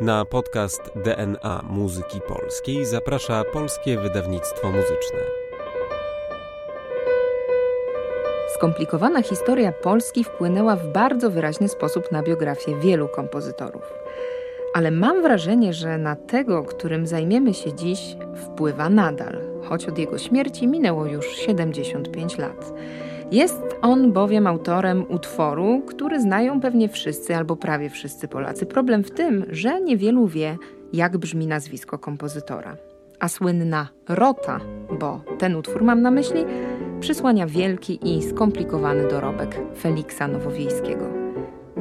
Na podcast DNA Muzyki Polskiej zaprasza Polskie Wydawnictwo Muzyczne. Skomplikowana historia Polski wpłynęła w bardzo wyraźny sposób na biografię wielu kompozytorów. Ale mam wrażenie, że na tego, którym zajmiemy się dziś, wpływa nadal, choć od jego śmierci minęło już 75 lat. Jest on bowiem autorem utworu, który znają pewnie wszyscy albo prawie wszyscy Polacy. Problem w tym, że niewielu wie, jak brzmi nazwisko kompozytora. A słynna Rota, bo ten utwór mam na myśli, przysłania wielki i skomplikowany dorobek Feliksa Nowowiejskiego.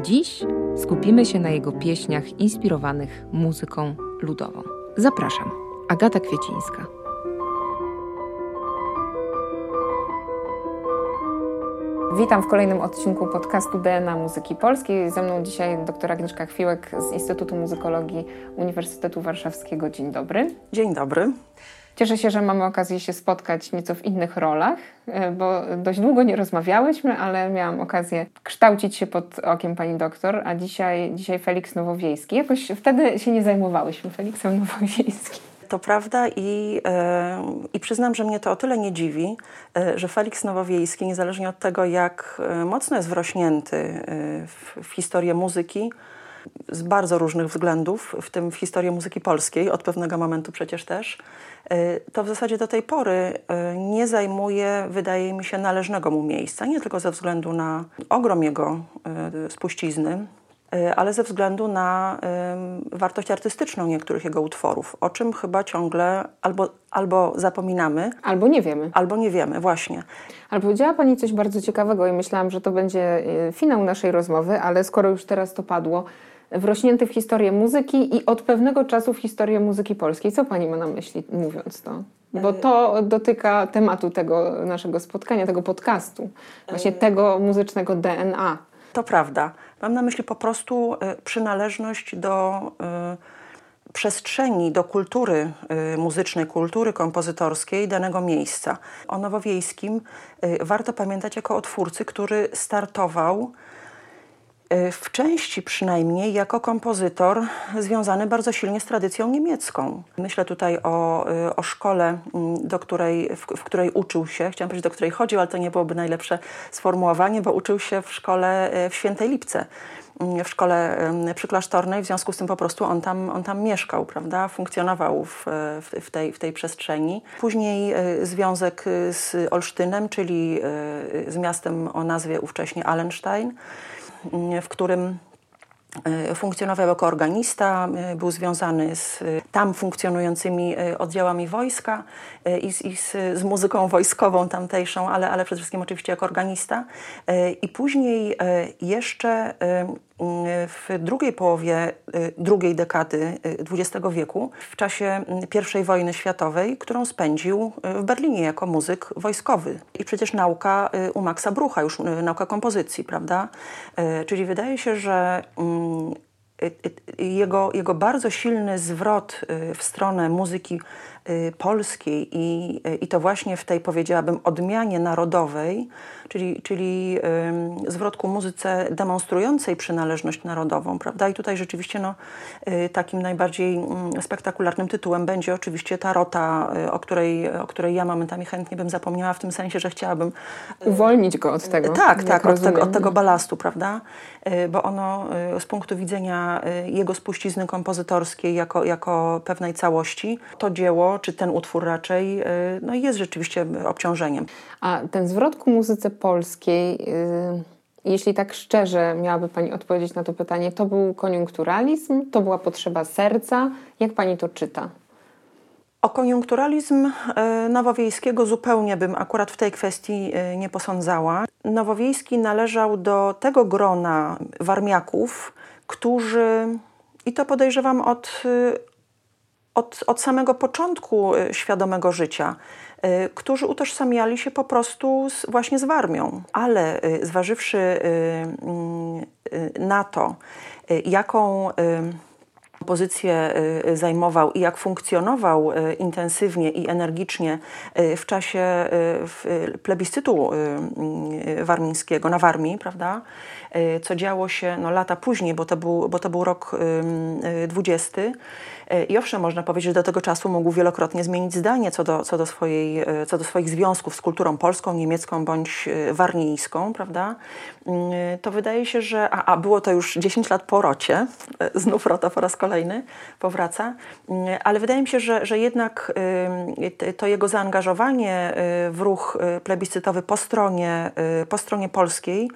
Dziś skupimy się na jego pieśniach inspirowanych muzyką ludową. Zapraszam, Agata Kwiecińska. Witam w kolejnym odcinku podcastu DNA Muzyki Polskiej. Ze mną dzisiaj dr Agnieszka Chwiłek z Instytutu Muzykologii Uniwersytetu Warszawskiego. Dzień dobry. Dzień dobry. Cieszę się, że mamy okazję się spotkać nieco w innych rolach, e, bo dość długo nie rozmawiałyśmy, ale miałam okazję kształcić się pod okiem pani doktor, a dzisiaj, dzisiaj Felix Nowowiejski. Jakoś wtedy się nie zajmowałyśmy Feliksem Nowowiejskim. To prawda i, e, i przyznam, że mnie to o tyle nie dziwi, e, że Felix Nowowiejski, niezależnie od tego, jak e, mocno jest wrośnięty w, w historię muzyki, z bardzo różnych względów, w tym w historię muzyki polskiej, od pewnego momentu przecież też, to w zasadzie do tej pory nie zajmuje, wydaje mi się, należnego mu miejsca. Nie tylko ze względu na ogrom jego spuścizny, ale ze względu na wartość artystyczną niektórych jego utworów, o czym chyba ciągle albo, albo zapominamy. Albo nie wiemy. Albo nie wiemy, właśnie. Ale powiedziała Pani coś bardzo ciekawego i myślałam, że to będzie e, finał naszej rozmowy, ale skoro już teraz to padło, wrośnięty w historię muzyki i od pewnego czasu w historię muzyki polskiej. Co Pani ma na myśli mówiąc to? Bo to dotyka tematu tego naszego spotkania, tego podcastu, właśnie tego muzycznego DNA. To prawda. Mam na myśli po prostu e, przynależność do e, przestrzeni, do kultury e, muzycznej, kultury kompozytorskiej danego miejsca. O Nowowiejskim warto pamiętać jako o twórcy, który startował w części przynajmniej jako kompozytor związany bardzo silnie z tradycją niemiecką. Myślę tutaj o, e, o szkole, do której, w, w, której uczył się, chciałam powiedzieć, do której chodził, ale to nie byłoby najlepsze sformułowanie, bo uczył się w szkole e, w Świętej Lipce w szkole przyklasztornej, w związku z tym po prostu on tam, on tam mieszkał, prawda, funkcjonował w, w, tej, w tej przestrzeni. Później związek z Olsztynem, czyli z miastem o nazwie ówcześnie Allenstein w którym e, funkcjonował jako organista, e, był związany z tam funkcjonującymi oddziałami wojska i, z, i z, z, muzyką wojskową tamtejszą, ale, ale przede wszystkim oczywiście jako organista. I później jeszcze w drugiej połowie y, drugiej dekady XX y, wieku, w czasie I wojny światowej, którą spędził y, w Berlinie jako muzyk wojskowy. I przecież nauka u Maxa Brucha, już nauka kompozycji, prawda? Czyli wydaje się, że mm, jego, jego bardzo silny zwrot w stronę muzyki polskiej i, i to właśnie w tej, powiedziałabym, odmianie narodowej, czyli, czyli zwrot ku muzyce demonstrującej przynależność narodową, prawda? I tutaj rzeczywiście no, y, takim najbardziej mm, spektakularnym tytułem będzie oczywiście ta rota, y, o której, o której ja momentami chętnie bym zapomniała, w tym sensie, że chciałabym... Y, Uwolnić go od tego. Tak, tak, od tego, od tego balastu, prawda? Bo ono z punktu widzenia jego spuścizny kompozytorskiej jako, jako pewnej całości, to dzieło, czy ten utwór raczej, no jest rzeczywiście obciążeniem. A ten zwrot ku muzyce polskiej, y, jeśli tak szczerze miałaby Pani odpowiedzieć na to pytanie, to był koniunkturalizm, to była potrzeba serca? Jak Pani to czyta? O koniunkturalizm y, Nowowiejskiego zupełnie bym akurat w tej kwestii y, nie posądzała. Nowowiejski należał do tego grona warmiaków, którzy, i to podejrzewam od, od, od samego początku świadomego życia, Y, którzy utożsamiali się po prostu z, właśnie z Warmią. Ale y, zważywszy y, na to, jaką pozycję zajmował i jak funkcjonował intensywnie i energicznie w czasie plebiscytu warmińskiego, na Warmii, prawda? Co działo się no, lata później, bo to był, bo to był rok 20. I owszem, można powiedzieć, że do tego czasu mógł wielokrotnie zmienić zdanie co do, co do, swojej, co do swoich związków z kulturą polską, niemiecką bądź warnijską, prawda? To wydaje się, że, a, a było to już 10 lat po rocie, znów Rota po raz kolejny powraca, ale wydaje mi się, że, że jednak to jego zaangażowanie w ruch plebiscytowy po stronie, po stronie polskiej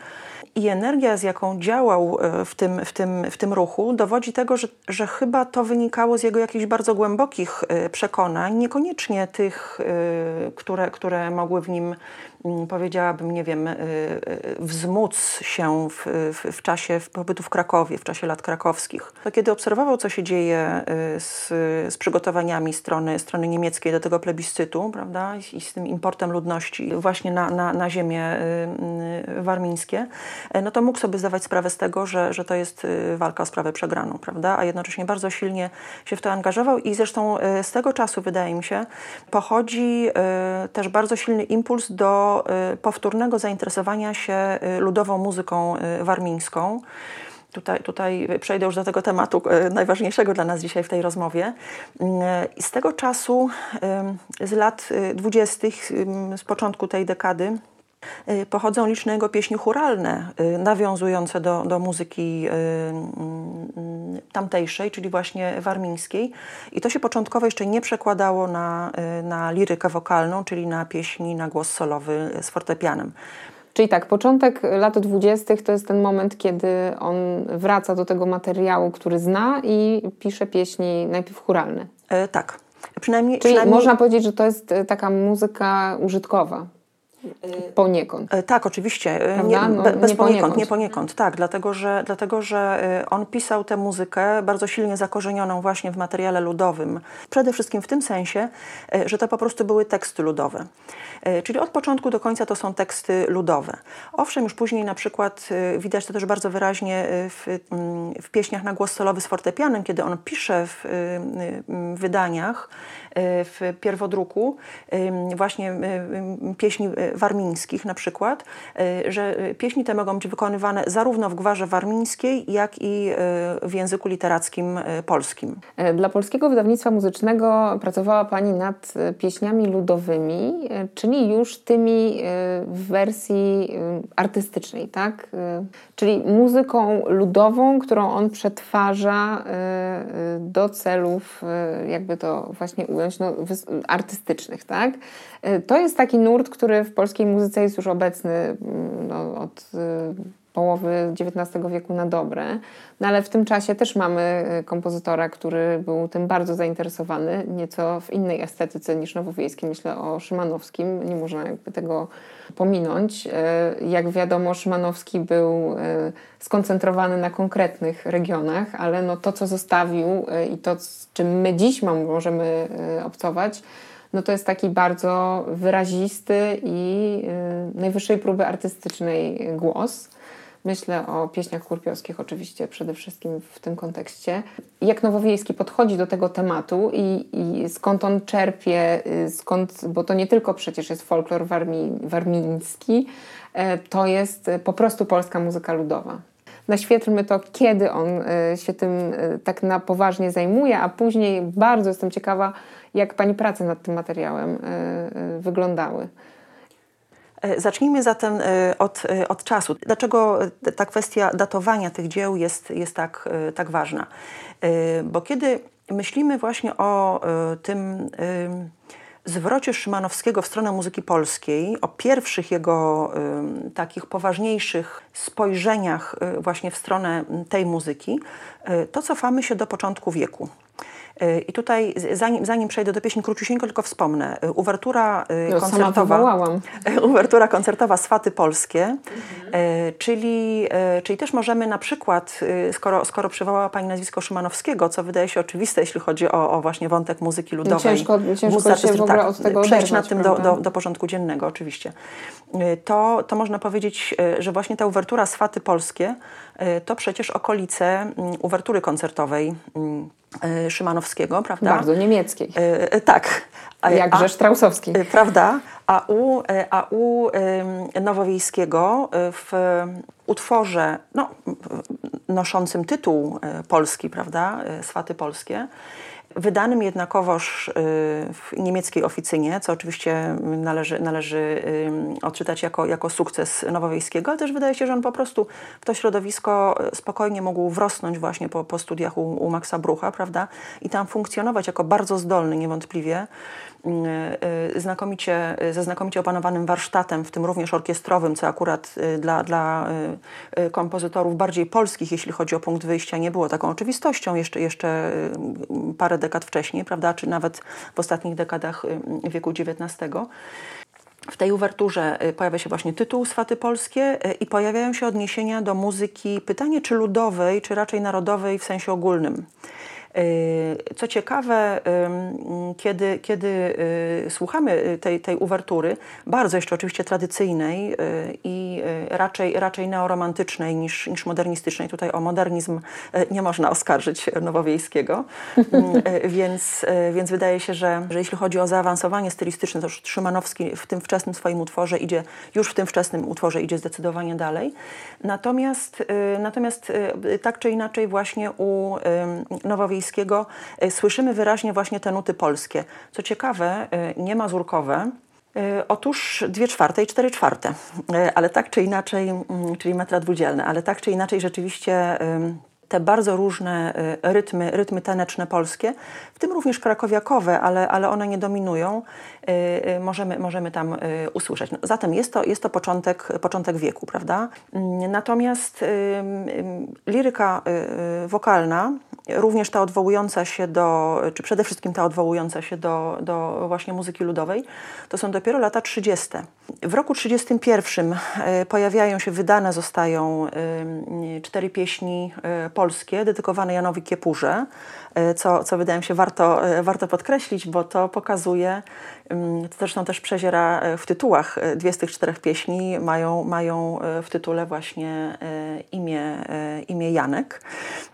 i energia, z jaką działał w tym, w tym, w tym ruchu, dowodzi tego, że, że chyba to wynikało z jego jakichś bardzo głębokich przekonań, niekoniecznie tych, które, które mogły w nim Mm, powiedziałabym, nie wiem, y, y, wzmóc się w, w, w, czasie pobytu w Krakowie, w czasie lat krakowskich. To kiedy obserwował, co się dzieje y, z, z przygotowaniami strony, strony niemieckiej do tego plebiscytu, prawda, i z tym importem ludności właśnie na, na, na ziemię warmińskie, no to mógł sobie zdawać sprawę z tego, że, że to jest walka o sprawę przegraną, prawda, a jednocześnie bardzo silnie się w to angażował i zresztą z tego czasu, wydaje mi się, pochodzi też bardzo silny impuls do Y, powtórnego zainteresowania się y, ludową muzyką y, warmińską. Tutaj, tutaj przejdę już do tego tematu najważniejszego dla nas dzisiaj w tej rozmowie. Z tego czasu, z lat dwudziestych, z początku tej dekady, pochodzą liczne jego pieśni churalne, y, nawiązujące do, do muzyki y, tamtejszej, czyli właśnie warmińskiej. I to się początkowo jeszcze nie przekładało na, na lirykę wokalną, czyli na pieśni na głos solowy z fortepianem. Czyli tak, początek lat dwudziestych to jest ten moment, kiedy on wraca do tego materiału, który zna i pisze pieśni najpierw churalne. E, tak. Przynajmniej, Czyli przynajmniej... można powiedzieć, że to jest taka muzyka użytkowa. Poniekąd. E, tak, oczywiście. E, nie, no, bez nie poniekąd, poniekąd, nie poniekąd. Tak, dlatego że, dlatego, że on pisał tę muzykę bardzo silnie zakorzenioną właśnie w materiale ludowym. Przede wszystkim w tym sensie, że to po prostu były teksty ludowe. Czyli od początku do końca to są teksty ludowe. Owszem, już później na przykład widać to też bardzo wyraźnie w, w pieśniach na głos solowy z fortepianem, kiedy on pisze w wydaniach, w pierwodruku właśnie pieśni warmińskich na przykład, y, że pieśni te mogą być wykonywane zarówno w gwarze warmińskiej, jak i y, w języku literackim y, polskim. E, dla polskiego wydawnictwa muzycznego pracowała Pani nad pieśniami ludowymi, czyli już tymi w wersji artystycznej, tak? Czyli muzyką ludową, którą on przetwarza do celów, jakby to właśnie ująć, no, artystycznych, tak? To jest taki nurt, który w polskiej muzyce jest już obecny mm, no, od y, połowy XIX wieku na dobre. No ale w tym czasie też mamy y, kompozytora, który był tym bardzo zainteresowany, nieco w innej estetyce niż nowowiejskiej. Myślę o Szymanowskim, nie można jakby tego pominąć. Y, jak wiadomo, Szymanowski był skoncentrowany na konkretnych regionach, ale no to, co zostawił i to, z czym my dziś możemy obcować, no to jest taki bardzo wyrazisty i y, najwyższej próby artystycznej głos. Myślę o pieśniach kurpiowskich oczywiście przede wszystkim w tym kontekście. Jak Nowowiejski podchodzi do tego tematu i, i skąd on czerpie, y, skąd, bo to nie tylko przecież jest folklor warmi, warmiński, e, to jest po prostu polska muzyka ludowa. Naświetlmy to, kiedy on y, się tym tak na poważnie zajmuje, a później bardzo jestem ciekawa, jak Pani prace nad tym materiałem e, e, wyglądały? E, zacznijmy zatem od, od czasu. Dlaczego ta kwestia datowania tych dzieł jest, jest tak, tak ważna? Bo kiedy myślimy właśnie o tym zwrocie Szymanowskiego w stronę muzyki polskiej, o pierwszych jego takich poważniejszych spojrzeniach właśnie w stronę tej muzyki, to cofamy się do początku wieku. Y, I tutaj, zanim, zanim przejdę do pieśni króciusieńko, tylko wspomnę. Y, uwertura y, no, koncertowa. Uwertura koncertowa Swaty Polskie, mhm. czyli, czyli też możemy na przykład, skoro, skoro przywołała Pani nazwisko Szymanowskiego, co wydaje się oczywiste, jeśli chodzi o, o właśnie wątek muzyki ludowej. Ciężko, ciężko się w ogóle tak, od tego Przejść nad tym do, do, do, porządku dziennego, oczywiście. To, to można powiedzieć, że właśnie ta uwertura Swaty Polskie to przecież okolice mm, uwertury koncertowej mm, Szymanowskiego, prawda? Bardzo niemieckiej. Tak. Jakże Straussowskiej. Prawda? A u, a u Nowowiejskiego w utworze no, noszącym tytuł polski, prawda? Swaty polskie, wydanym jednakowoż y, w niemieckiej oficynie, co oczywiście należy, należy odczytać jako, jako sukces Nowowiejskiego, ale też wydaje się, że on po prostu w to środowisko spokojnie mógł wrosnąć właśnie po, po studiach u, u Maxa Brucha, prawda? I tam funkcjonować jako bardzo zdolny niewątpliwie Y, y, znakomicie, ze znakomicie opanowanym warsztatem, w tym również orkiestrowym, co akurat y, dla, dla kompozytorów bardziej polskich, jeśli chodzi o punkt wyjścia, nie było taką oczywistością jeszcze, jeszcze parę dekad wcześniej, prawda, czy nawet w ostatnich dekadach wieku XIX. W tej uwerturze pojawia się właśnie tytuł Swaty Polskie i pojawiają się odniesienia do muzyki, pytanie czy ludowej, czy raczej narodowej w sensie ogólnym. Y, co ciekawe, kiedy, kiedy y, słuchamy tej, tej uwertury, bardzo jeszcze oczywiście tradycyjnej y, i raczej, raczej neoromantycznej niż, niż modernistycznej, tutaj o modernizm nie można oskarżyć Nowowiejskiego, więc, więc wydaje się, że, że jeśli chodzi o zaawansowanie stylistyczne, to Szymanowski w tym wczesnym swoim utworze idzie, już w tym wczesnym utworze idzie zdecydowanie dalej. Natomiast, natomiast tak czy inaczej właśnie u Nowowiejskiego E, słyszymy wyraźnie właśnie te nuty polskie. Co ciekawe, e, nie mazurkowe, e, Otóż dwie czwarte i cztery czwarte, ale tak czy inaczej, mm, czyli metra dwudzielne, ale tak czy inaczej rzeczywiście te bardzo różne rytmy, rytmy taneczne polskie, w tym również krakowiakowe, ale, ale one nie dominują, możemy, możemy tam usłyszeć. No, zatem jest to, jest to początek, początek wieku, prawda? Mm, natomiast liryka wokalna również ta odwołująca się do, czy przede wszystkim ta odwołująca się do, do właśnie muzyki ludowej, to są dopiero lata 30. W roku 31 e, pojawiają się, wydane zostają e, cztery pieśni e, polskie dedykowane Janowi Kiepurze, co, co wydaje mi się warto, warto podkreślić, bo to pokazuje, to zresztą też przeziera w tytułach, dwie z tych czterech pieśni mają, mają w tytule właśnie imię, imię Janek.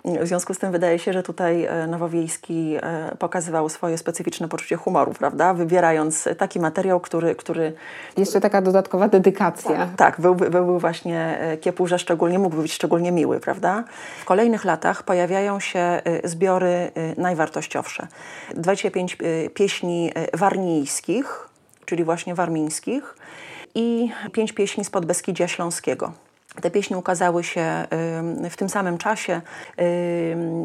W związku z tym wydaje się, że tutaj Nowowiejski pokazywał swoje specyficzne poczucie humoru, prawda? Wybierając taki materiał, który... który Jeszcze taka dodatkowa dedykacja. Tak, tak byłby, byłby właśnie Kiepurze szczególnie, mógłby być szczególnie miły, prawda? W kolejnych latach pojawiają się zbiory najwartościowsze. 25 y, pieśni warnijskich, czyli właśnie warmińskich i pięć pieśni z Podbeskidzia Śląskiego. Te pieśni ukazały się w tym samym czasie.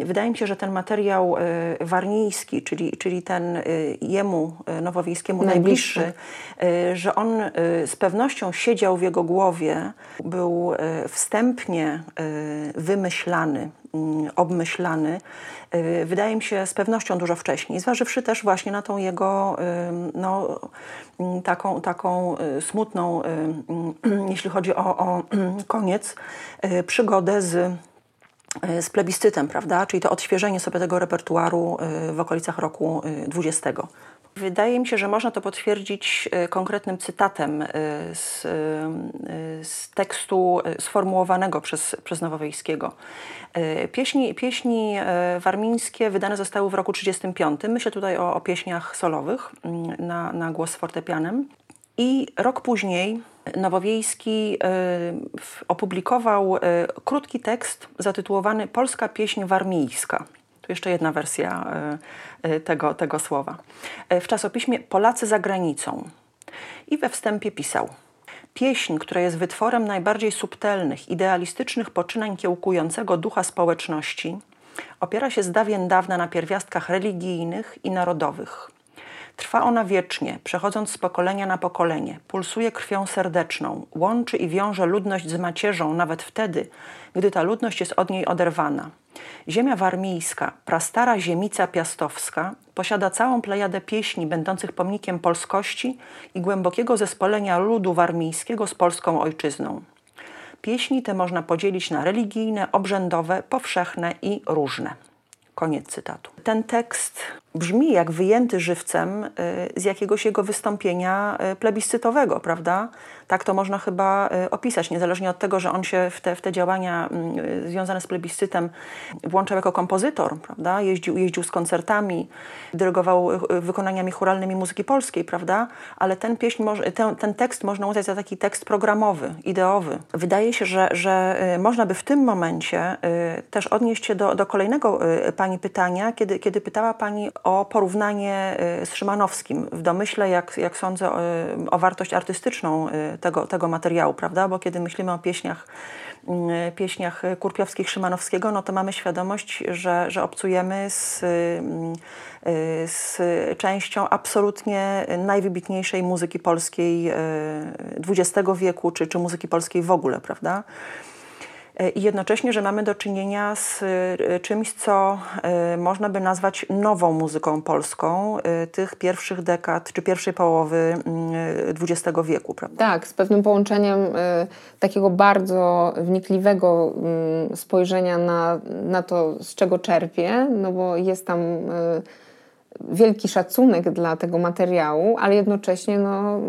Wydaje mi się, że ten materiał warnijski, czyli, czyli ten jemu nowowiejskiemu najbliższy, najbliższy że on z pewnością siedział w jego głowie, był wstępnie wymyślany, obmyślany Y, wydaje mi się z pewnością dużo wcześniej, zważywszy też właśnie na tą jego no, mm, taką, taką y, smutną, jeśli chodzi o, o koniec, y, przygodę z z plebiscytem, prawda? Czyli to odświeżenie sobie tego repertuaru w okolicach roku 20. Wydaje mi się, że można to potwierdzić konkretnym cytatem z, z tekstu sformułowanego przez, przez Nowowiejskiego. E, pieśni, pieśni e, warmińskie wydane zostały w roku 1935. Myślę tutaj o, o pieśniach solowych mm, na, na głos fortepianem. I rok później Nowowiejski e, opublikował krótki tekst zatytułowany Polska pieśń warmijska. Tu jeszcze jedna wersja tego, tego słowa. W czasopiśmie Polacy za granicą. I we wstępie pisał – Pieśń, która jest wytworem najbardziej subtelnych, idealistycznych poczynań kiełkującego ducha społeczności, opiera się z dawien dawna na pierwiastkach religijnych i narodowych. Trwa ona wiecznie, przechodząc z pokolenia na pokolenie, pulsuje krwią serdeczną, łączy i wiąże ludność z macierzą nawet wtedy, gdy ta ludność jest od niej oderwana. Ziemia warmijska, prastara ziemica piastowska, posiada całą plejadę pieśni będących pomnikiem polskości i głębokiego zespolenia ludu warmijskiego z polską ojczyzną. Pieśni te można podzielić na religijne, obrzędowe, powszechne i różne. Koniec cytatu. Ten tekst brzmi jak wyjęty żywcem z jakiegoś jego wystąpienia plebiscytowego, prawda? Tak to można chyba opisać, niezależnie od tego, że on się w te, w te działania mm, związane z plebiscytem włączał jako kompozytor, prawda? Jeździł, jeździł z koncertami, dyrygował wykonaniami churalnymi muzyki polskiej, prawda? Ale ten, pieśń, ten, ten tekst można uznać za taki tekst programowy, ideowy. Wydaje się, że, że można by w tym momencie też odnieść się do, do kolejnego Pani pytania, kiedy, kiedy pytała Pani o porównanie z Szymanowskim w domyśle, jak, jak sądzę, o wartość artystyczną tego, tego materiału, prawda? Bo kiedy myślimy o pieśniach, pieśniach Kurpiowskich Szymanowskiego, no to mamy świadomość, że, że obcujemy z, z częścią absolutnie najwybitniejszej muzyki polskiej XX wieku, czy, czy muzyki polskiej w ogóle, prawda? E, i jednocześnie, że mamy do czynienia z e, czymś, co e, można by nazwać nową muzyką polską tych pierwszych dekad czy pierwszej połowy XX mm, wieku. Prawda? Tak, z pewnym połączeniem takiego bardzo wnikliwego mm, spojrzenia na, na to, z czego czerpie, no bo jest tam wielki szacunek dla tego materiału, ale jednocześnie, no,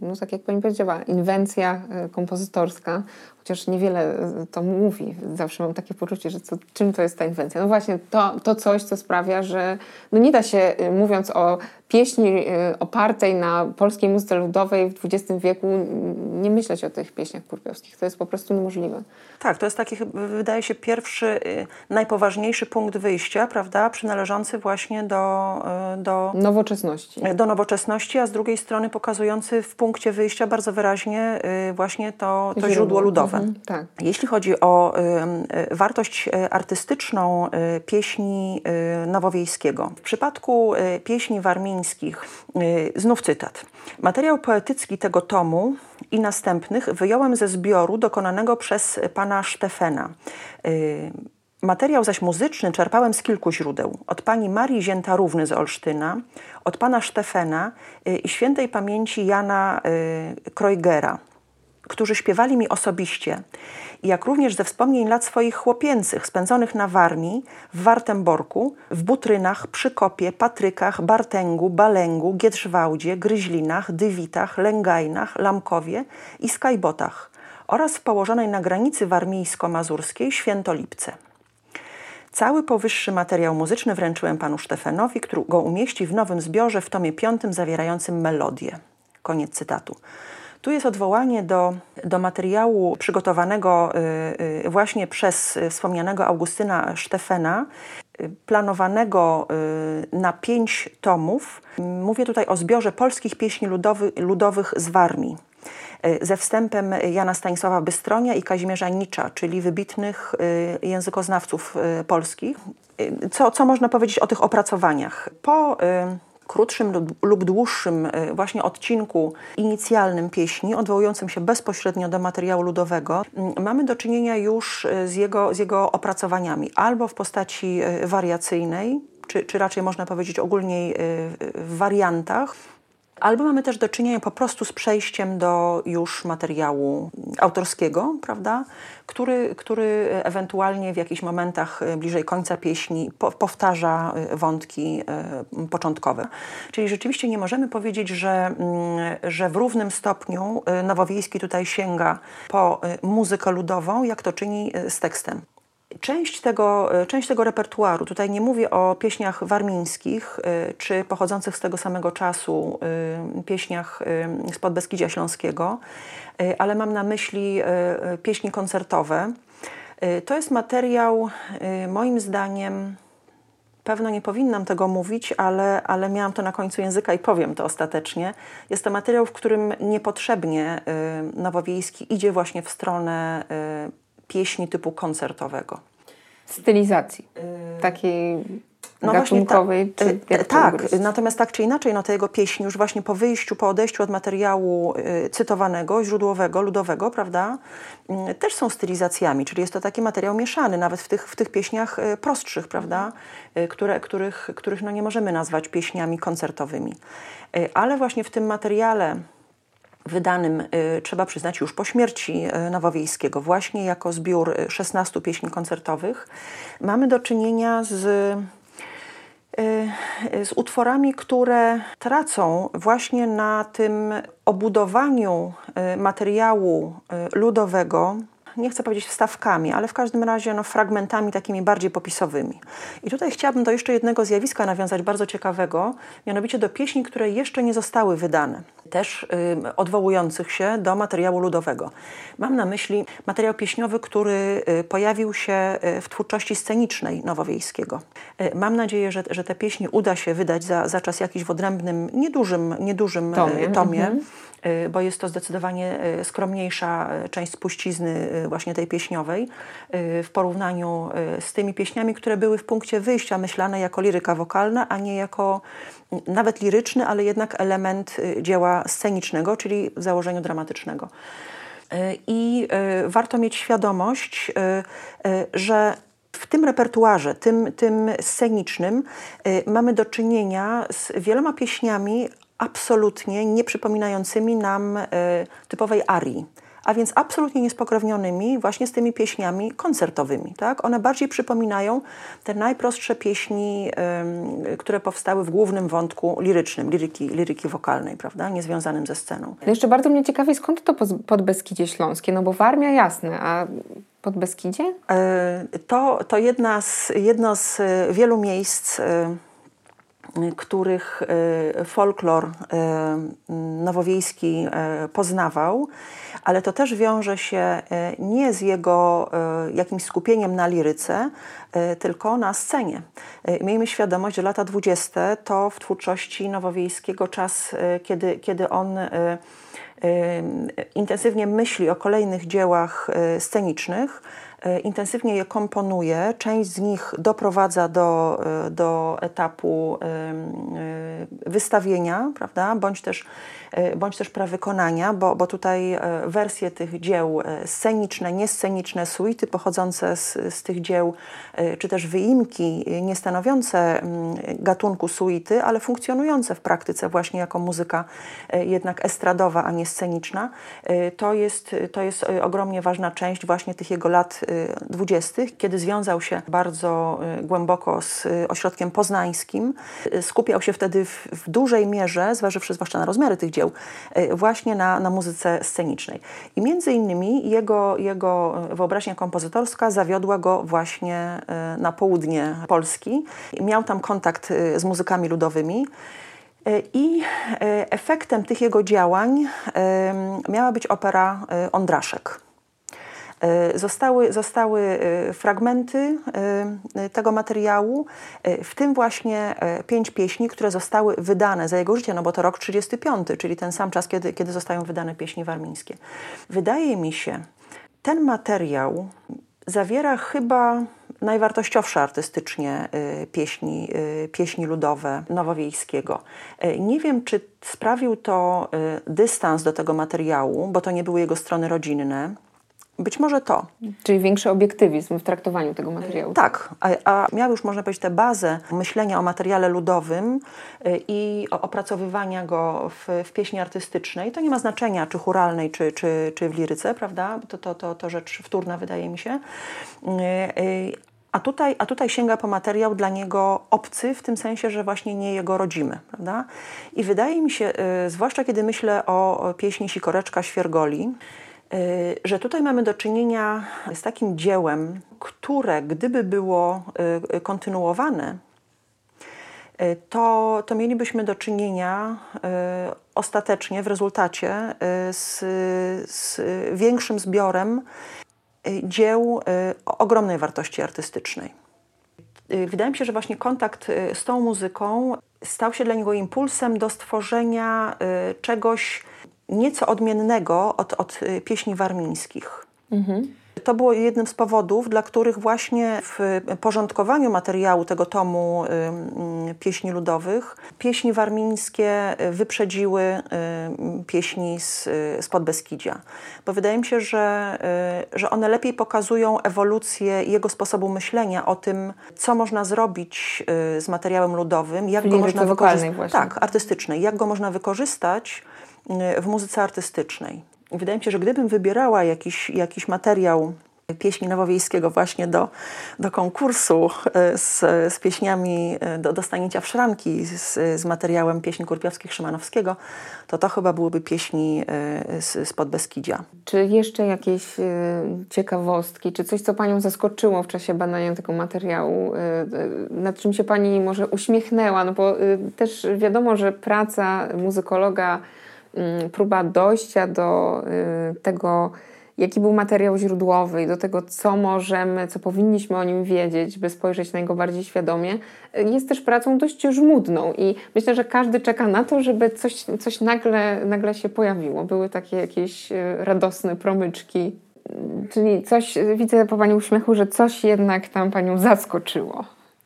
no tak jak pani powiedziała, inwencja kompozytorska, chociaż niewiele to mówi. Zawsze mam takie poczucie, że co, czym to jest ta inwencja? No właśnie to, to coś, co sprawia, że no nie da się, y, mówiąc o pieśni y, opartej na polskiej muzyce ludowej w XX wieku, nie myśleć o tych pieśniach kurpiowskich. To jest po prostu niemożliwe. Tak, to jest taki, wydaje się, pierwszy, najpoważniejszy punkt wyjścia, prawda, przynależący właśnie do... do nowoczesności. Do nowoczesności, a z drugiej strony pokazujący w punkcie wyjścia bardzo wyraźnie właśnie to, to źródło ludowe. Mhm, tak. Jeśli chodzi o y, wartość e, artystyczną y, pieśni y, Nowowiejskiego. W przypadku pieśni warmińskich, znów cytat. Materiał poetycki tego tomu i następnych wyjąłem ze zbioru dokonanego przez pana Stefena. Materiał zaś muzyczny czerpałem z kilku źródeł. Od pani Marii Zięta-Równy z Olsztyna, od pana Stefena i świętej pamięci Jana Kreugera którzy śpiewali mi osobiście, jak również ze wspomnień lat swoich chłopięcych, spędzonych na Warmii, w Wartemborku, w Butrynach, Przykopie, Patrykach, Bartęgu, Balęgu, Giedrzwałdzie, Gryźlinach, Dywitach, Lęgajnach, Lamkowie i Skajbotach oraz w położonej na granicy warmińsko-mazurskiej Świętolipce. Cały powyższy materiał muzyczny wręczyłem panu Stefanowi, który go umieści w nowym zbiorze w tomie piątym zawierającym melodię. Koniec cytatu. Tu jest odwołanie do, do materiału przygotowanego y, y, właśnie przez wspomnianego Augustyna Stefena, y, planowanego na pięć tomów. Mówię tutaj o zbiorze polskich pieśni ludowy, ludowych z Warmii ze wstępem Jana Stanisława Bystronia i Kazimierza Nicza, czyli wybitnych językoznawców polskich. Co, co można powiedzieć o tych opracowaniach? Po krótszym lub dłuższym e, właśnie odcinku inicjalnym pieśni, odwołującym się bezpośrednio do materiału ludowego, mamy do czynienia już e, z jego, z jego opracowaniami albo w postaci e, wariacyjnej, czy, czy raczej można powiedzieć ogólniej w wariantach, Albo mamy też do czynienia po prostu z przejściem do już materiału autorskiego, prawda? Który, który ewentualnie w jakichś momentach e, bliżej końca pieśni po, powtarza e, wątki e, początkowe. Czyli rzeczywiście nie możemy powiedzieć, że, mm, że w równym stopniu Nowowiejski tutaj sięga po muzykę ludową, jak to czyni z tekstem. Część tego, e, część tego repertuaru, tutaj nie mówię o pieśniach warmińskich e, czy pochodzących z tego samego czasu e, pieśniach z Podbeskidzia Śląskiego, ale mam na myśli pieśni koncertowe. To jest materiał, moim zdaniem, pewno nie powinnam tego mówić, ale, ale miałam to na końcu języka i powiem to ostatecznie. Jest to materiał, w którym niepotrzebnie Nowowiejski idzie właśnie w stronę pieśni typu koncertowego. Stylizacji, takiej no gatunkowej. Właśnie ta, tak, natomiast tak czy inaczej, no te jego pieśni już właśnie po wyjściu, po odejściu od materiału y, cytowanego, źródłowego, ludowego, prawda, y, też są stylizacjami, czyli jest to taki materiał mieszany, nawet w tych, w tych pieśniach y, prostszych, prawda, y, które, których, których no nie możemy nazwać pieśniami koncertowymi. Y, ale właśnie w tym materiale wydanym, y, trzeba przyznać, już po śmierci y, Nowowiejskiego, właśnie jako zbiór 16 pieśni koncertowych, mamy do czynienia z z utworami, które tracą właśnie na tym obudowaniu materiału ludowego nie chcę powiedzieć wstawkami, ale w każdym razie no, fragmentami takimi bardziej popisowymi. I tutaj chciałabym do jeszcze jednego zjawiska nawiązać, bardzo ciekawego, mianowicie do pieśni, które jeszcze nie zostały wydane, też y, odwołujących się do materiału ludowego. Mam na myśli materiał pieśniowy, który y, pojawił się y, w twórczości scenicznej Nowowiejskiego. Y, mam nadzieję, że, że te pieśni uda się wydać za, za czas jakiś w odrębnym, niedużym, niedużym tomie. tomie. Mhm. Y, bo jest to zdecydowanie y, skromniejsza y, część spuścizny właśnie tej pieśniowej w porównaniu z tymi pieśniami, które były w punkcie wyjścia myślane jako liryka wokalna, a nie jako nawet liryczny, ale jednak element dzieła scenicznego, czyli w założeniu dramatycznego. I warto mieć świadomość, że w tym repertuarze, tym, tym scenicznym, mamy do czynienia z wieloma pieśniami absolutnie nie przypominającymi nam y, typowej arii a więc absolutnie niespokrewnionymi właśnie z tymi pieśniami koncertowymi. Tak? One bardziej przypominają te najprostsze pieśni, y, które powstały w głównym wątku lirycznym, liryki, liryki wokalnej, prawda? niezwiązanym ze sceną. Jeszcze bardzo mnie ciekawi, skąd to Podbeskidzie Śląskie, no bo Warmia jasne, a Podbeskidzie? Y, to, to jedna z, jedno z wielu miejsc których e, folklor e, nowowiejski e, poznawał, ale to też wiąże się nie z jego jakimś skupieniem na liryce, tylko na scenie. Miejmy świadomość, że lata dwudzieste to w twórczości nowowiejskiego czas, kiedy, kiedy on intensywnie myśli o kolejnych dziełach scenicznych, intensywnie je komponuje, część z nich doprowadza do, e, do etapu e, wystawienia, prawda, bądź też E, bądź też prawykonania, bo, bo tutaj e, wersje tych dzieł e, sceniczne, niesceniczne, suity pochodzące z, z tych dzieł, czy też wyimki nie stanowiące mm, gatunku suity, ale funkcjonujące w praktyce właśnie jako muzyka jednak estradowa, a nie sceniczna, to jest, to jest ogromnie ważna część właśnie tych jego lat dwudziestych, kiedy związał się bardzo głęboko z ośrodkiem poznańskim. Skupiał się wtedy w, w dużej mierze, zważywszy zwłaszcza na rozmiary tych dzieł, właśnie na, na muzyce scenicznej. I między innymi jego, jego wyobraźnia kompozytorska zawiodła go właśnie na południe Polski. Miał tam kontakt z muzykami ludowymi. I efektem tych jego działań miała być opera Ondraszek. E, zostały, zostały e, fragmenty e, tego materiału, w tym właśnie pięć pieśni, które zostały wydane za jego życia, no bo to rok 35, czyli ten sam czas, kiedy, kiedy zostają wydane pieśni warmińskie. Wydaje mi się, ten materiał zawiera chyba najwartościowsze artystycznie pieśni, pieśni ludowe Nowowiejskiego. Nie wiem, czy sprawił to dystans do tego materiału, bo to nie były jego strony rodzinne, być może to. Czyli większy obiektywizm w traktowaniu tego materiału. Tak, a, a miał już, można powiedzieć, tę bazę myślenia o materiale ludowym y, i opracowywania go w, w pieśni artystycznej. To nie ma znaczenia, czy churalnej, czy, czy, czy w liryce, prawda? To, to, to, to rzecz wtórna, wydaje mi się. Y, a tutaj, a tutaj sięga po materiał dla niego obcy, w tym sensie, że właśnie nie jego rodzimy. Prawda? I wydaje mi się, zwłaszcza kiedy myślę o pieśni Sikoreczka Świergoli, że tutaj mamy do czynienia z takim dziełem, które gdyby było y, kontynuowane, y, to, to mielibyśmy do czynienia ostatecznie w rezultacie z, z większym zbiorem dzieł ogromnej wartości artystycznej. Wydaje mi się, że właśnie kontakt z tą muzyką stał się dla niego impulsem do stworzenia czegoś nieco odmiennego od, od y, pieśni warmińskich. Mhm. To było jednym z powodów, dla których właśnie w porządkowaniu materiału tego tomu y, pieśni ludowych pieśni warmińskie wyprzedziły y, pieśni z, z Podbeskidzia. Bo wydaje mi się, że, że one lepiej pokazują ewolucję jego sposobu myślenia o tym, co można zrobić z materiałem ludowym, jak go można wykorzystać. Tak, artystycznej, jak go można wykorzystać w muzyce artystycznej. Wydaje mi się, że gdybym wybierała jakiś, jakiś materiał pieśni Nowowiejskiego właśnie do, do konkursu z, z pieśniami do dostanięcia w szranki z, z materiałem pieśni Kurpiowskich Szymanowskiego, to to chyba byłyby pieśni z, z Podbeskidzia. Czy jeszcze jakieś ciekawostki, czy coś, co Panią zaskoczyło w czasie badania tego materiału, nad czym się Pani może uśmiechnęła? No bo też wiadomo, że praca muzykologa próba dojścia do y, tego, jaki był materiał źródłowy i do tego, co możemy, co powinniśmy o nim wiedzieć, by spojrzeć na niego bardziej świadomie, y, jest też pracą dość żmudną i myślę, że każdy czeka na to, żeby coś, coś nagle, nagle się pojawiło. Były takie jakieś y, radosne promyczki. Czyli coś, widzę po Pani uśmiechu, że coś jednak tam Panią zaskoczyło.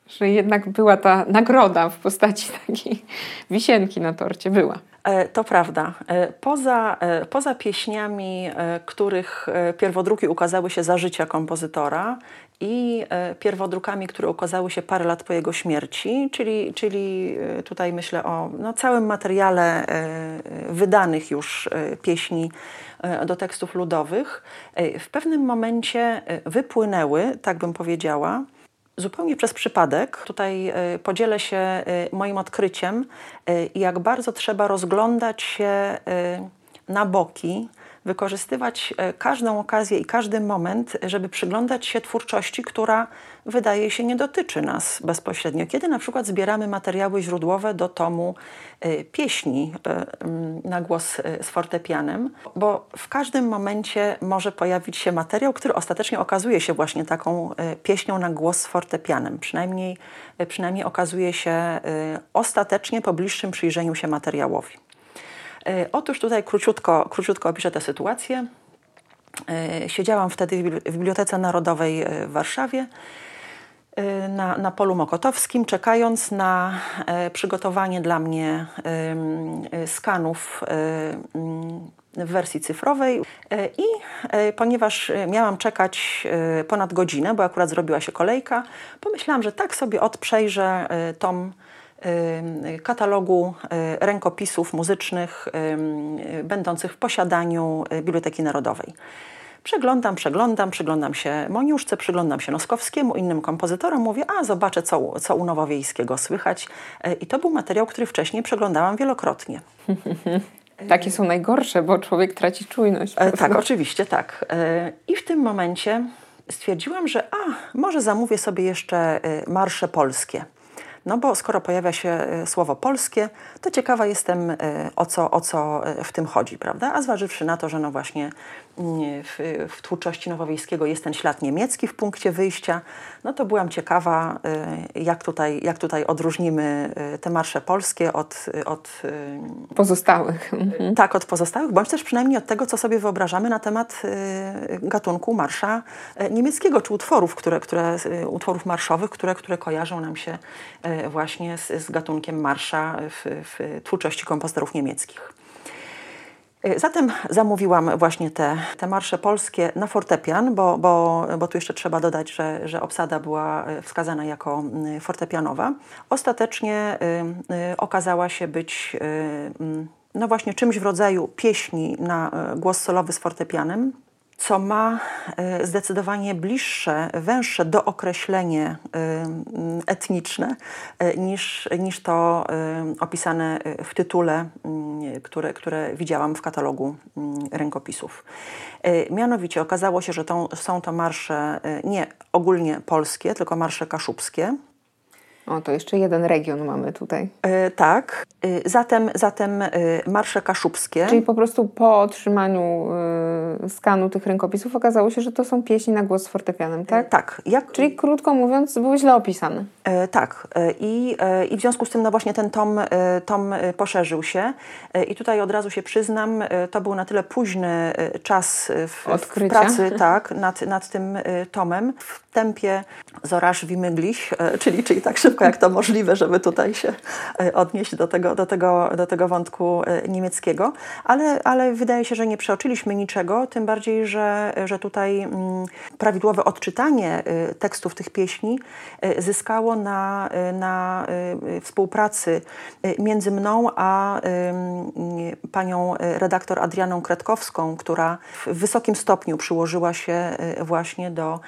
Że jednak była ta nagroda w postaci takiej wisienki na torcie. Była. E, to prawda. E, poza, e, poza pieśniami, których pierwodruki ukazały się za życia kompozytora i pierwodrukami, które ukazały się parę lat po jego śmierci, czyli, czyli tutaj myślę o no, całym materiale wydanych już pieśni do tekstów ludowych, w pewnym momencie wypłynęły, tak bym powiedziała, Zupełnie przez przypadek tutaj e, podzielę się e, moim odkryciem, e, jak bardzo trzeba rozglądać się na boki, wykorzystywać każdą okazję i każdy moment, żeby przyglądać się twórczości, która wydaje się nie dotyczy nas bezpośrednio. Kiedy na przykład zbieramy materiały źródłowe do tomu y, pieśni y, na głos z fortepianem, bo w każdym momencie może pojawić się materiał, który ostatecznie okazuje się właśnie taką pieśnią na głos z fortepianem. Przynajmniej, przynajmniej okazuje się ostatecznie po bliższym przyjrzeniu się materiałowi. Otóż tutaj króciutko, króciutko opiszę tę sytuację. Siedziałam wtedy w Bibliotece Narodowej w Warszawie na, na polu mokotowskim, czekając na e, przygotowanie dla mnie e, skanów e, w wersji cyfrowej. I ponieważ miałam czekać ponad godzinę, bo akurat zrobiła się kolejka, pomyślałam, że tak sobie odprzejrzę tom katalogu rękopisów muzycznych będących w posiadaniu Biblioteki Narodowej. Przeglądam, przeglądam, przyglądam się Moniuszce, przyglądam się Noskowskiemu, innym kompozytorom, mówię, a zobaczę, co, co u Nowowiejskiego słychać. E, I to był materiał, który wcześniej przeglądałam wielokrotnie. Takie są najgorsze, bo człowiek traci czujność. E, tak, oczywiście, tak. E, I w tym momencie stwierdziłam, że a, może zamówię sobie jeszcze marsze polskie. No bo skoro pojawia się słowo polskie, to ciekawa jestem, o co, o co w tym chodzi, prawda? A zważywszy na to, że no właśnie w, w twórczości Nowowiejskiego jest ten ślad niemiecki w punkcie wyjścia, no to byłam ciekawa, y, jak tutaj, jak tutaj odróżnimy y, te marsze polskie od, od y, pozostałych. Mhm. Tak, od pozostałych, bądź też przynajmniej od tego, co sobie wyobrażamy na temat gatunku marsza niemieckiego, czy utworów, które, które, utworów marszowych, które, które kojarzą nam się właśnie z, z gatunkiem marsza w, w twórczości kompozytorów niemieckich. Y, zatem zamówiłam właśnie te, te marsze polskie na fortepian, bo, bo, bo tu jeszcze trzeba dodać, że, że obsada była y, wskazana jako y, fortepianowa. Ostatecznie okazała się być y, no właśnie czymś w rodzaju pieśni na głos solowy z fortepianem co ma e, zdecydowanie bliższe, węższe dookreślenie e, etniczne e, niż, niż to opisane w tytule, które, które widziałam w katalogu rękopisów. Mianowicie okazało się, że są to marsze nie ogólnie polskie, tylko marsze kaszubskie. O, to jeszcze jeden region mamy tutaj. E, tak. E, zatem, zatem e, marsze kaszubskie. Czyli po prostu po otrzymaniu skanu tych rękopisów okazało się, że to są pieśni na głos z fortepianem, tak? tak. Jak... Czyli krótko mówiąc, były źle opisane. Tak. I, I w związku z tym no właśnie ten tom, tom poszerzył się. I tutaj od razu się przyznam, to był na tyle późny czas w, w pracy tak, nad, nad tym tomem. W tempie Zorasz Wimygliś, czyli, czyli tak szybko jak to możliwe, żeby tutaj się e, odnieść do tego, do tego, do tego wątku e, niemieckiego, ale, ale wydaje się, że nie przeoczyliśmy niczego, tym bardziej, że, że tutaj mm, prawidłowe odczytanie tekstów tych pieśni zyskało na, na współpracy między mną a panią redaktor Adrianą Kretkowską, która w wysokim stopniu przyłożyła się właśnie do,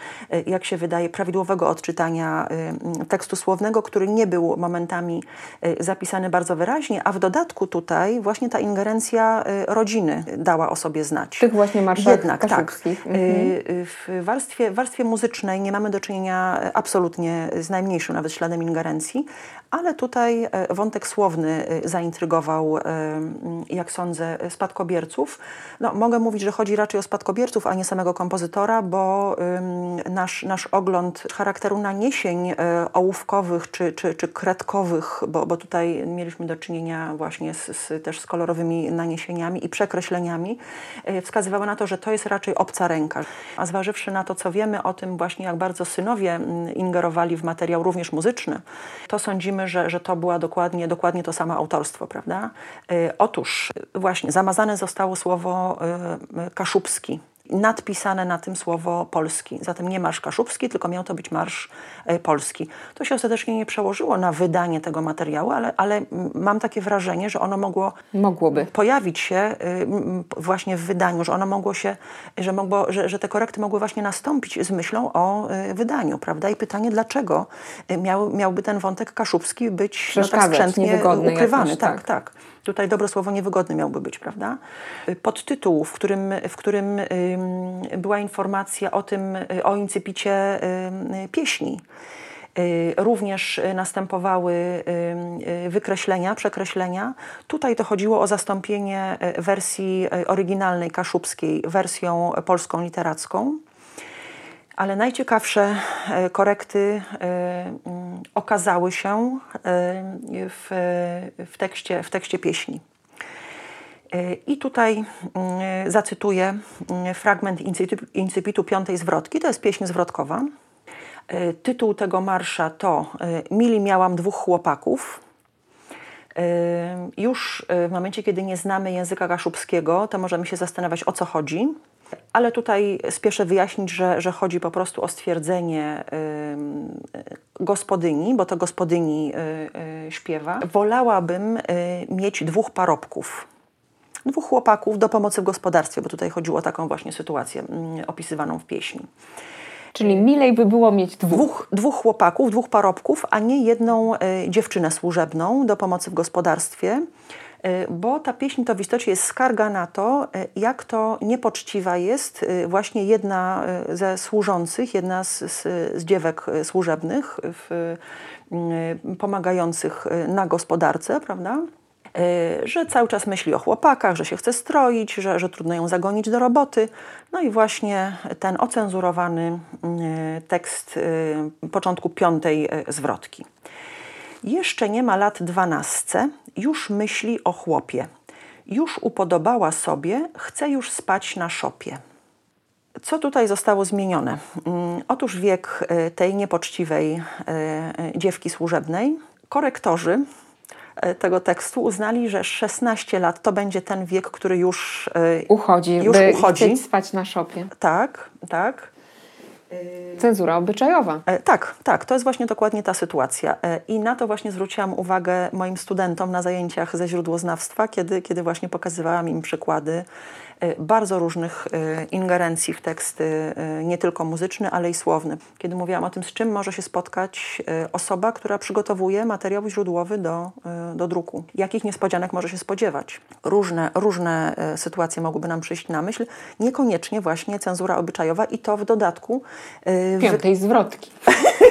jak się wydaje, prawidłowego odczytania tekstu słownego, który nie był momentami zapisany bardzo wyraźnie, a w dodatku tutaj właśnie ta ingerencja rodziny dała o sobie znać. Tych właśnie marszałków Jednak, tak. Y, Mhm. y, W warstwie, warstwie muzycznej nie mamy do czynienia absolutnie z najmniejszym nawet śladem ingerencji, ale tutaj e, wątek słowny e, zaintrygował, e, jak sądzę, spadkobierców. No, mogę mówić, że chodzi raczej o spadkobierców, a nie samego kompozytora, bo nasz, nasz ogląd charakteru naniesień ołówkowych czy, czy, czy kredkowych, bo, bo tutaj mieliśmy do czynienia właśnie z, z, też z kolorowymi naniesieniami i przekreśleniami, wskazywały na to, że to jest raczej obca ręka. A zważywszy na to, co wiemy o tym właśnie, jak bardzo synowie ingerowali w materiał również muzyczny, to sądzimy, że, że to była dokładnie, dokładnie to samo autorstwo, prawda? Otóż właśnie zamazane zostało słowo kaszubski nadpisane na tym słowo polski. Zatem nie marsz kaszubski, tylko miał to być marsz polski. To się ostatecznie nie przełożyło na wydanie tego materiału, ale, ale mam takie wrażenie, że ono mogło Mogłoby. pojawić się właśnie w wydaniu, że ono mogło się, że, mogło, że, że te korekty mogły właśnie nastąpić z myślą o wydaniu, prawda? I pytanie, dlaczego miał, miałby ten wątek kaszubski być no, tak skrzętnie ukrywany. Jakoś, tak, tak. Tutaj dobre słowo niewygodny miałby być, prawda? Podtytuł, w którym, w którym była informacja o tym, o incypicie pieśni. Również następowały wykreślenia, przekreślenia. Tutaj to chodziło o zastąpienie wersji oryginalnej kaszubskiej wersją polską literacką. Ale najciekawsze korekty okazały się w, w, tekście, w tekście pieśni. I tutaj zacytuję fragment incypitu piątej zwrotki. To jest pieśń zwrotkowa. Tytuł tego marsza to Mili miałam dwóch chłopaków. Już w momencie, kiedy nie znamy języka kaszubskiego, to możemy się zastanawiać, o co chodzi. Ale tutaj spieszę wyjaśnić, że, że chodzi po prostu o stwierdzenie y, gospodyni, bo to gospodyni y, y, śpiewa. Wolałabym mieć dwóch parobków, dwóch chłopaków do pomocy w gospodarstwie, bo tutaj chodziło o taką właśnie sytuację opisywaną w pieśni. Czyli milej by było mieć dwóch. Dwóch, dwóch chłopaków, dwóch parobków, a nie jedną dziewczynę służebną do pomocy w gospodarstwie bo ta pieśń to w istocie jest skarga na to, jak to niepoczciwa jest właśnie jedna ze służących, jedna z, z, z dziewek służebnych w, pomagających na gospodarce, prawda? że cały czas myśli o chłopakach, że się chce stroić, że, że trudno ją zagonić do roboty. No i właśnie ten ocenzurowany tekst początku piątej zwrotki. Jeszcze nie ma lat dwanaście, już myśli o chłopie. Już upodobała sobie, chce już spać na szopie. Co tutaj zostało zmienione? Otóż wiek tej niepoczciwej dziewki służebnej. Korektorzy tego tekstu uznali, że 16 lat to będzie ten wiek, który już uchodzi, już uchodzi. spać na szopie. Tak, tak. Cenzura obyczajowa. E, tak, tak, to jest właśnie dokładnie ta sytuacja. E, I na to właśnie zwróciłam uwagę moim studentom na zajęciach ze źródłoznawstwa, kiedy, kiedy właśnie pokazywałam im przykłady bardzo różnych ingerencji w teksty, nie tylko muzyczne, ale i słowne. Kiedy mówiłam o tym, z czym może się spotkać osoba, która przygotowuje materiał źródłowy do, do druku. Jakich niespodzianek może się spodziewać. Różne, różne sytuacje mogłyby nam przyjść na myśl. Niekoniecznie właśnie cenzura obyczajowa i to w dodatku Piątej zwrotki.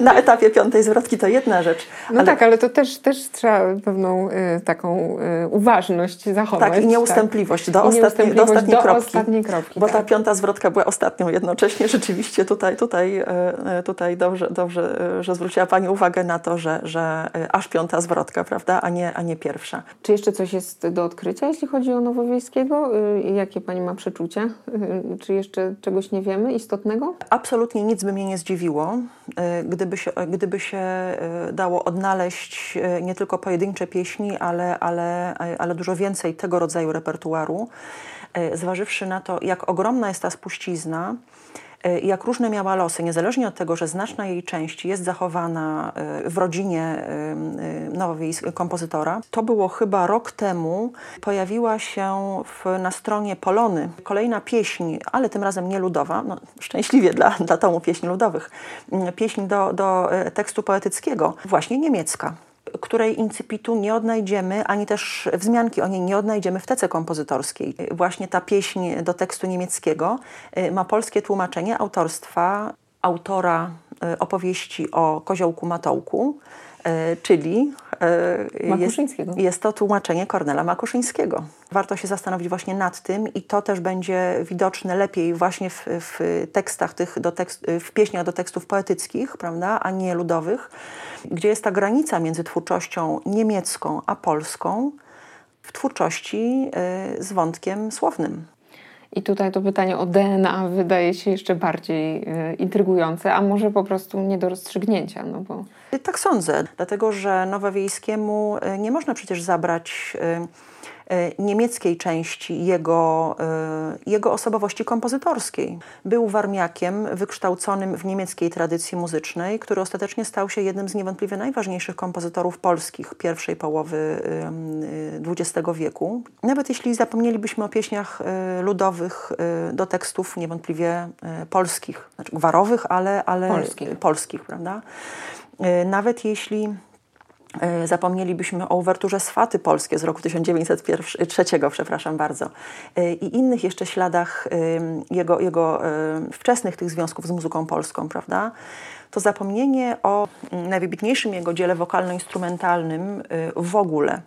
Na etapie piątej zwrotki to jedna rzecz. No ale... tak, ale to też, też trzeba pewną y, taką y, uważność zachować. Tak, i nieustępliwość, tak. do, I ostatniej, nieustępliwość do ostatniej do kropki. Ostatniej kropki bo tak. ta piąta zwrotka była ostatnią jednocześnie. Rzeczywiście tutaj, tutaj, tutaj dobrze, dobrze, że zwróciła Pani uwagę na to, że, że aż piąta zwrotka, prawda, a nie, a nie pierwsza. Czy jeszcze coś jest do odkrycia, jeśli chodzi o Nowowiejskiego? Jakie Pani ma przeczucia? Czy jeszcze czegoś nie wiemy istotnego? Absolutnie nic by mnie nie zdziwiło, gdyby się, gdyby się dało odnaleźć nie tylko pojedyncze pieśni, ale, ale, ale dużo więcej tego rodzaju repertuaru, zważywszy na to, jak ogromna jest ta spuścizna, E, jak różne miała losy, niezależnie od tego, że znaczna jej część jest zachowana e, w rodzinie e, nowowiejskiego kompozytora. To było chyba rok temu, pojawiła się w, na stronie Polony kolejna pieśń, ale tym razem nie ludowa, no, szczęśliwie dla, dla tomu pieśni ludowych, pieśń do, do tekstu poetyckiego, właśnie niemiecka której incypitu nie odnajdziemy, ani też wzmianki o niej nie odnajdziemy w tece kompozytorskiej. Właśnie ta pieśń do tekstu niemieckiego y, ma polskie tłumaczenie autorstwa autora y, opowieści o koziołku Matołku, czyli jest, jest to tłumaczenie Kornela Makuszyńskiego. Warto się zastanowić właśnie nad tym i to też będzie widoczne lepiej właśnie w, w tekstach tych, do tekst, w pieśniach do tekstów poetyckich, prawda, a nie ludowych, gdzie jest ta granica między twórczością niemiecką a polską w twórczości y, z wątkiem słownym. I tutaj to pytanie o DNA wydaje się jeszcze bardziej y, intrygujące, a może po prostu nie do rozstrzygnięcia. No bo... Tak sądzę, dlatego że Nowowiejskiemu y, nie można przecież zabrać E, niemieckiej części jego, e, jego osobowości kompozytorskiej. Był warmiakiem wykształconym w niemieckiej tradycji muzycznej, który ostatecznie stał się jednym z niewątpliwie najważniejszych kompozytorów polskich pierwszej połowy XX wieku. Nawet jeśli zapomnielibyśmy o pieśniach e, ludowych do tekstów niewątpliwie polskich, znaczy gwarowych, ale, ale polskich. polskich, prawda? Nawet jeśli E, zapomnielibyśmy o uwerturze Swaty Polskie z roku 1903, przepraszam bardzo, e, i innych jeszcze śladach jego, jego wczesnych tych związków z muzyką polską, prawda? To zapomnienie o najwybitniejszym jego dziele wokalno-instrumentalnym w ogóle,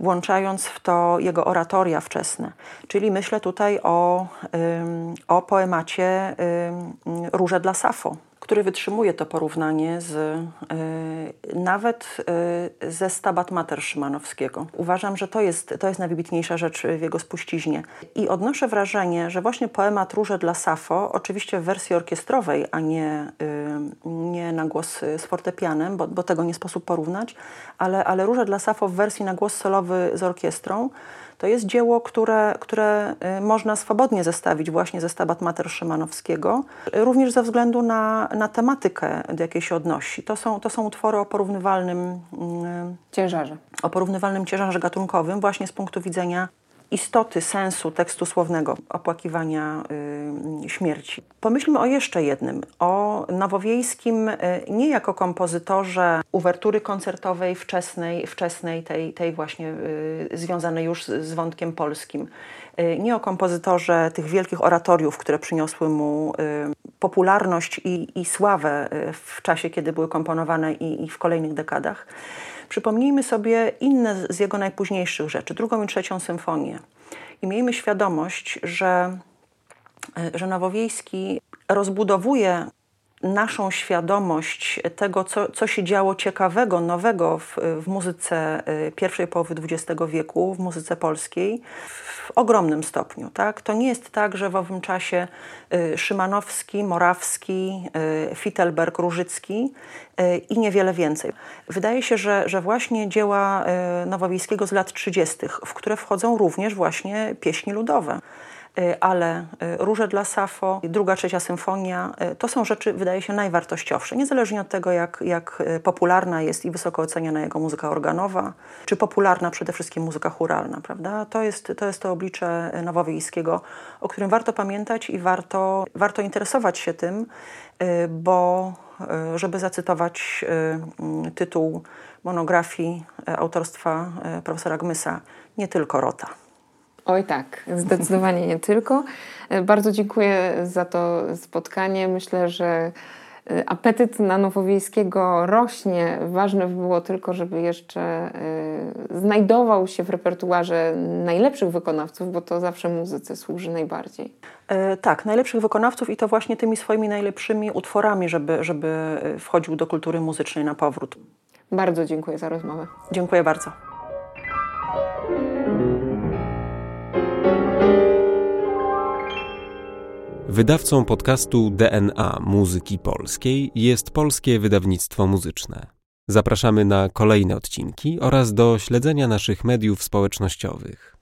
włączając w to jego oratoria wczesne. Czyli myślę tutaj o, o poemacie Róże dla Safo który wytrzymuje to porównanie z, y, nawet y, ze Stabat Mater Szymanowskiego. Uważam, że to jest, to jest najwybitniejsza rzecz w jego spuściźnie. I odnoszę wrażenie, że właśnie poemat Róże dla Safo, oczywiście w wersji orkiestrowej, a nie, y, nie na głos z fortepianem, bo, bo tego nie sposób porównać, ale, ale Róże dla Safo w wersji na głos solowy z orkiestrą, to jest dzieło, które, które y, można swobodnie zestawić właśnie ze Stabat Mater Szymanowskiego, również ze względu na, na tematykę, do jakiej się odnosi. To są, to są utwory o porównywalnym y, ciężarze. O porównywalnym ciężarze gatunkowym, właśnie z punktu widzenia istoty, sensu tekstu słownego, opłakiwania y, śmierci. Pomyślmy o jeszcze jednym, o Nowowiejskim y, nie jako kompozytorze uwertury koncertowej wczesnej, wczesnej tej, tej właśnie y, związanej już z, z wątkiem polskim. Y, nie o kompozytorze tych wielkich oratoriów, które przyniosły mu y, popularność i, i sławę y, w czasie, kiedy były komponowane i, i w kolejnych dekadach Przypomnijmy sobie inne z jego najpóźniejszych rzeczy, drugą i trzecią symfonię. I miejmy świadomość, że, e, że Nowowiejski rozbudowuje naszą świadomość tego, co, co się działo ciekawego, nowego w, w muzyce e, pierwszej połowy XX wieku, w muzyce polskiej, w ogromnym stopniu. Tak? To nie jest tak, że w owym czasie y, Szymanowski, Morawski, y, Fittelberg, Różycki y, i niewiele więcej. Wydaje się, że, że właśnie dzieła Nowowiejskiego z lat 30., w które wchodzą również właśnie pieśni ludowe. Y, ale y, Róże dla Safo, druga, trzecia symfonia, y, to są rzeczy, wydaje się, najwartościowsze. Niezależnie od tego, jak, jak popularna jest i wysoko oceniana jego muzyka organowa, czy popularna przede wszystkim muzyka churalna, prawda? To jest to, jest to oblicze Nowowiejskiego, o którym warto pamiętać i warto, warto interesować się tym, bo, żeby zacytować mm, tytuł monografii autorstwa profesora Gmysa, nie tylko Rota. Oj tak, zdecydowanie nie tylko. E, bardzo dziękuję za to spotkanie. Myślę, że e, apetyt na Nowowiejskiego rośnie. Ważne było tylko, żeby jeszcze e, znajdował się w repertuarze najlepszych wykonawców, bo to zawsze muzyce służy najbardziej. Tak, najlepszych wykonawców i to właśnie tymi swoimi najlepszymi utworami, żeby, żeby wchodził do kultury muzycznej na powrót. Bardzo dziękuję za rozmowę. Dziękuję bardzo. Wydawcą podcastu DNA Muzyki Polskiej jest Polskie Wydawnictwo Muzyczne. Zapraszamy na kolejne odcinki oraz do śledzenia naszych mediów społecznościowych.